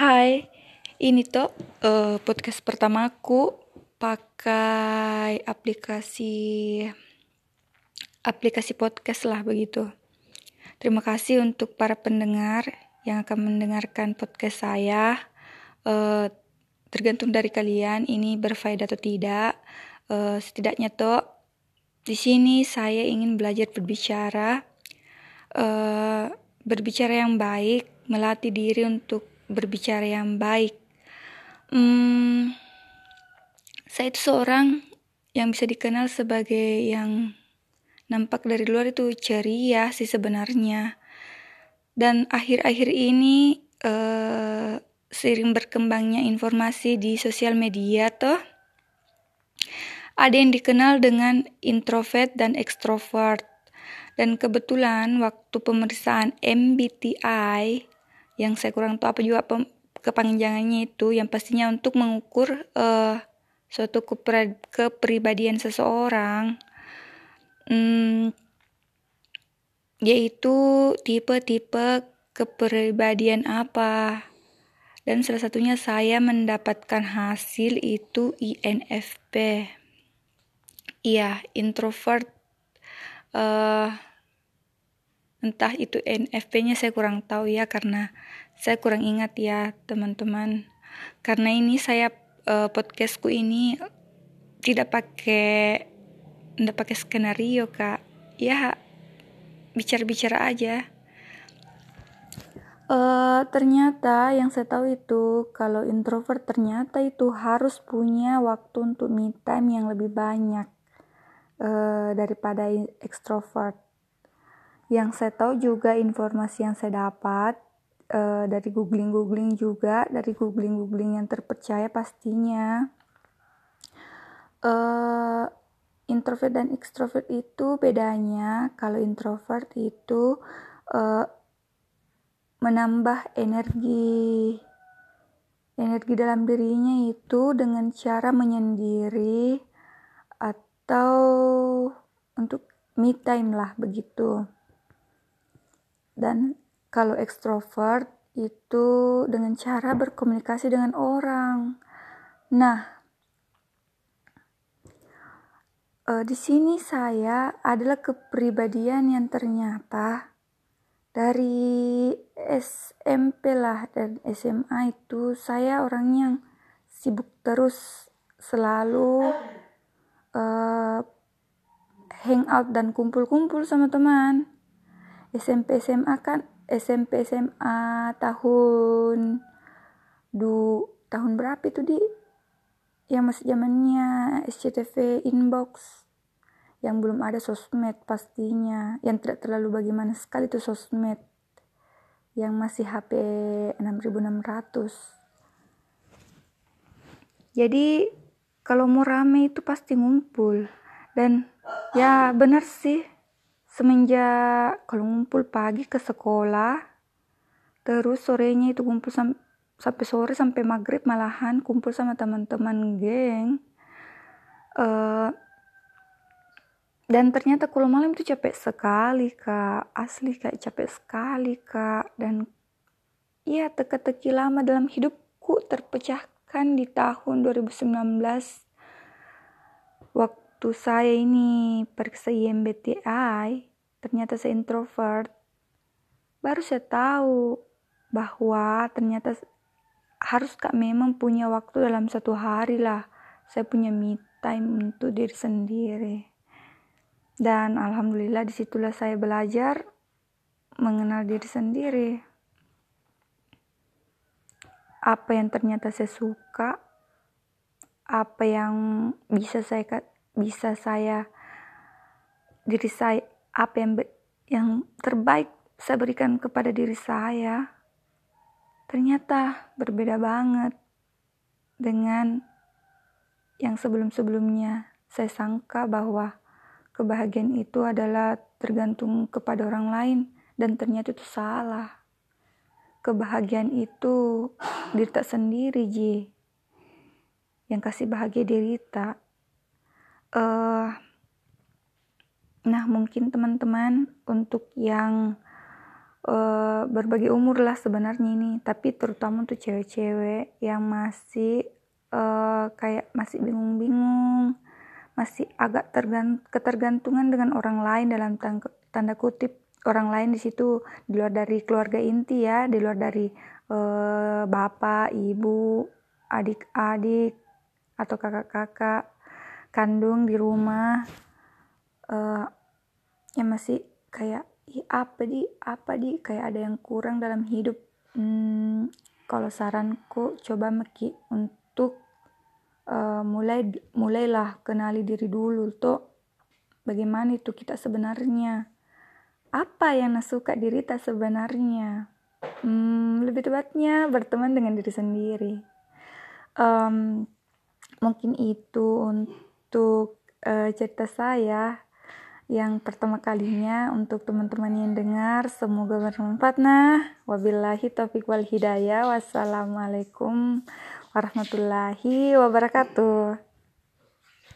Hai, ini tuh uh, podcast pertamaku pakai aplikasi aplikasi podcast lah begitu. Terima kasih untuk para pendengar yang akan mendengarkan podcast saya. Uh, tergantung dari kalian ini berfaedah atau tidak. Uh, setidaknya tuh di sini saya ingin belajar berbicara, uh, berbicara yang baik, melatih diri untuk berbicara yang baik. Hmm, saya itu seorang yang bisa dikenal sebagai yang nampak dari luar itu ceria sih sebenarnya. Dan akhir-akhir ini uh, sering berkembangnya informasi di sosial media tuh ada yang dikenal dengan introvert dan extrovert. Dan kebetulan waktu pemeriksaan MBTI yang saya kurang tahu apa juga kepanjangannya itu yang pastinya untuk mengukur uh, suatu kepribadian seseorang. Hmm, yaitu tipe-tipe kepribadian apa. Dan salah satunya saya mendapatkan hasil itu INFP iya introvert uh, entah itu NFP-nya saya kurang tahu ya karena saya kurang ingat ya teman-teman. Karena ini saya uh, podcastku ini tidak pakai tidak pakai skenario kak. Ya bicara-bicara aja. Uh, ternyata yang saya tahu itu kalau introvert ternyata itu harus punya waktu untuk me time yang lebih banyak uh, daripada extrovert yang saya tahu juga informasi yang saya dapat uh, dari googling-googling juga, dari googling-googling yang terpercaya pastinya. Uh, introvert dan extrovert itu bedanya kalau introvert itu uh, menambah energi energi dalam dirinya itu dengan cara menyendiri atau untuk me time lah begitu dan kalau ekstrovert itu dengan cara berkomunikasi dengan orang. Nah, uh, di sini saya adalah kepribadian yang ternyata dari SMP lah dan SMA itu saya orang yang sibuk terus selalu uh, hangout dan kumpul-kumpul sama teman SMP SMA kan SMP SMA tahun du tahun berapa itu di? Yang masih zamannya SCTV inbox. Yang belum ada sosmed pastinya. Yang tidak terlalu bagaimana sekali itu sosmed. Yang masih HP 6600 jadi kalau mau rame itu pasti ngumpul. Dan ya benar sih semenjak kalau ngumpul pagi ke sekolah terus sorenya itu kumpul sam sampai sore sampai maghrib malahan kumpul sama teman-teman geng uh, dan ternyata kalau malam itu capek sekali kak. Asli kayak capek sekali kak. Dan ya teka-teki lama dalam hidupku terpecahkan di tahun 2019 waktu saya ini periksa IMBTI, ternyata saya introvert, baru saya tahu bahwa ternyata harus kak memang punya waktu dalam satu hari lah. Saya punya me time untuk diri sendiri. Dan alhamdulillah di situlah saya belajar mengenal diri sendiri. Apa yang ternyata saya suka, apa yang bisa saya bisa saya diri saya apa yang yang terbaik saya berikan kepada diri saya ternyata berbeda banget dengan yang sebelum-sebelumnya. Saya sangka bahwa kebahagiaan itu adalah tergantung kepada orang lain dan ternyata itu salah. Kebahagiaan itu diri tak sendiri Ji yang kasih bahagia diri tak. Uh, nah mungkin teman-teman untuk yang uh, berbagai umur lah sebenarnya ini tapi terutama untuk cewek-cewek yang masih uh, kayak masih bingung-bingung masih agak tergant ketergantungan dengan orang lain dalam tanda kutip orang lain di situ di luar dari keluarga inti ya di luar dari uh, bapak ibu adik-adik atau kakak-kakak kandung di rumah uh, yang masih kayak apa di apa di? Kayak ada yang kurang dalam hidup. Hmm, kalau saranku coba meki untuk uh, mulai mulailah kenali diri dulu tuh bagaimana itu kita sebenarnya. Apa yang suka diri kita sebenarnya? Hmm, lebih tepatnya berteman dengan diri sendiri. Um, mungkin itu untuk uh, cerita saya yang pertama kalinya untuk teman-teman yang dengar semoga bermanfaat nah. Wabillahi taufiq wal hidayah. Wassalamualaikum warahmatullahi wabarakatuh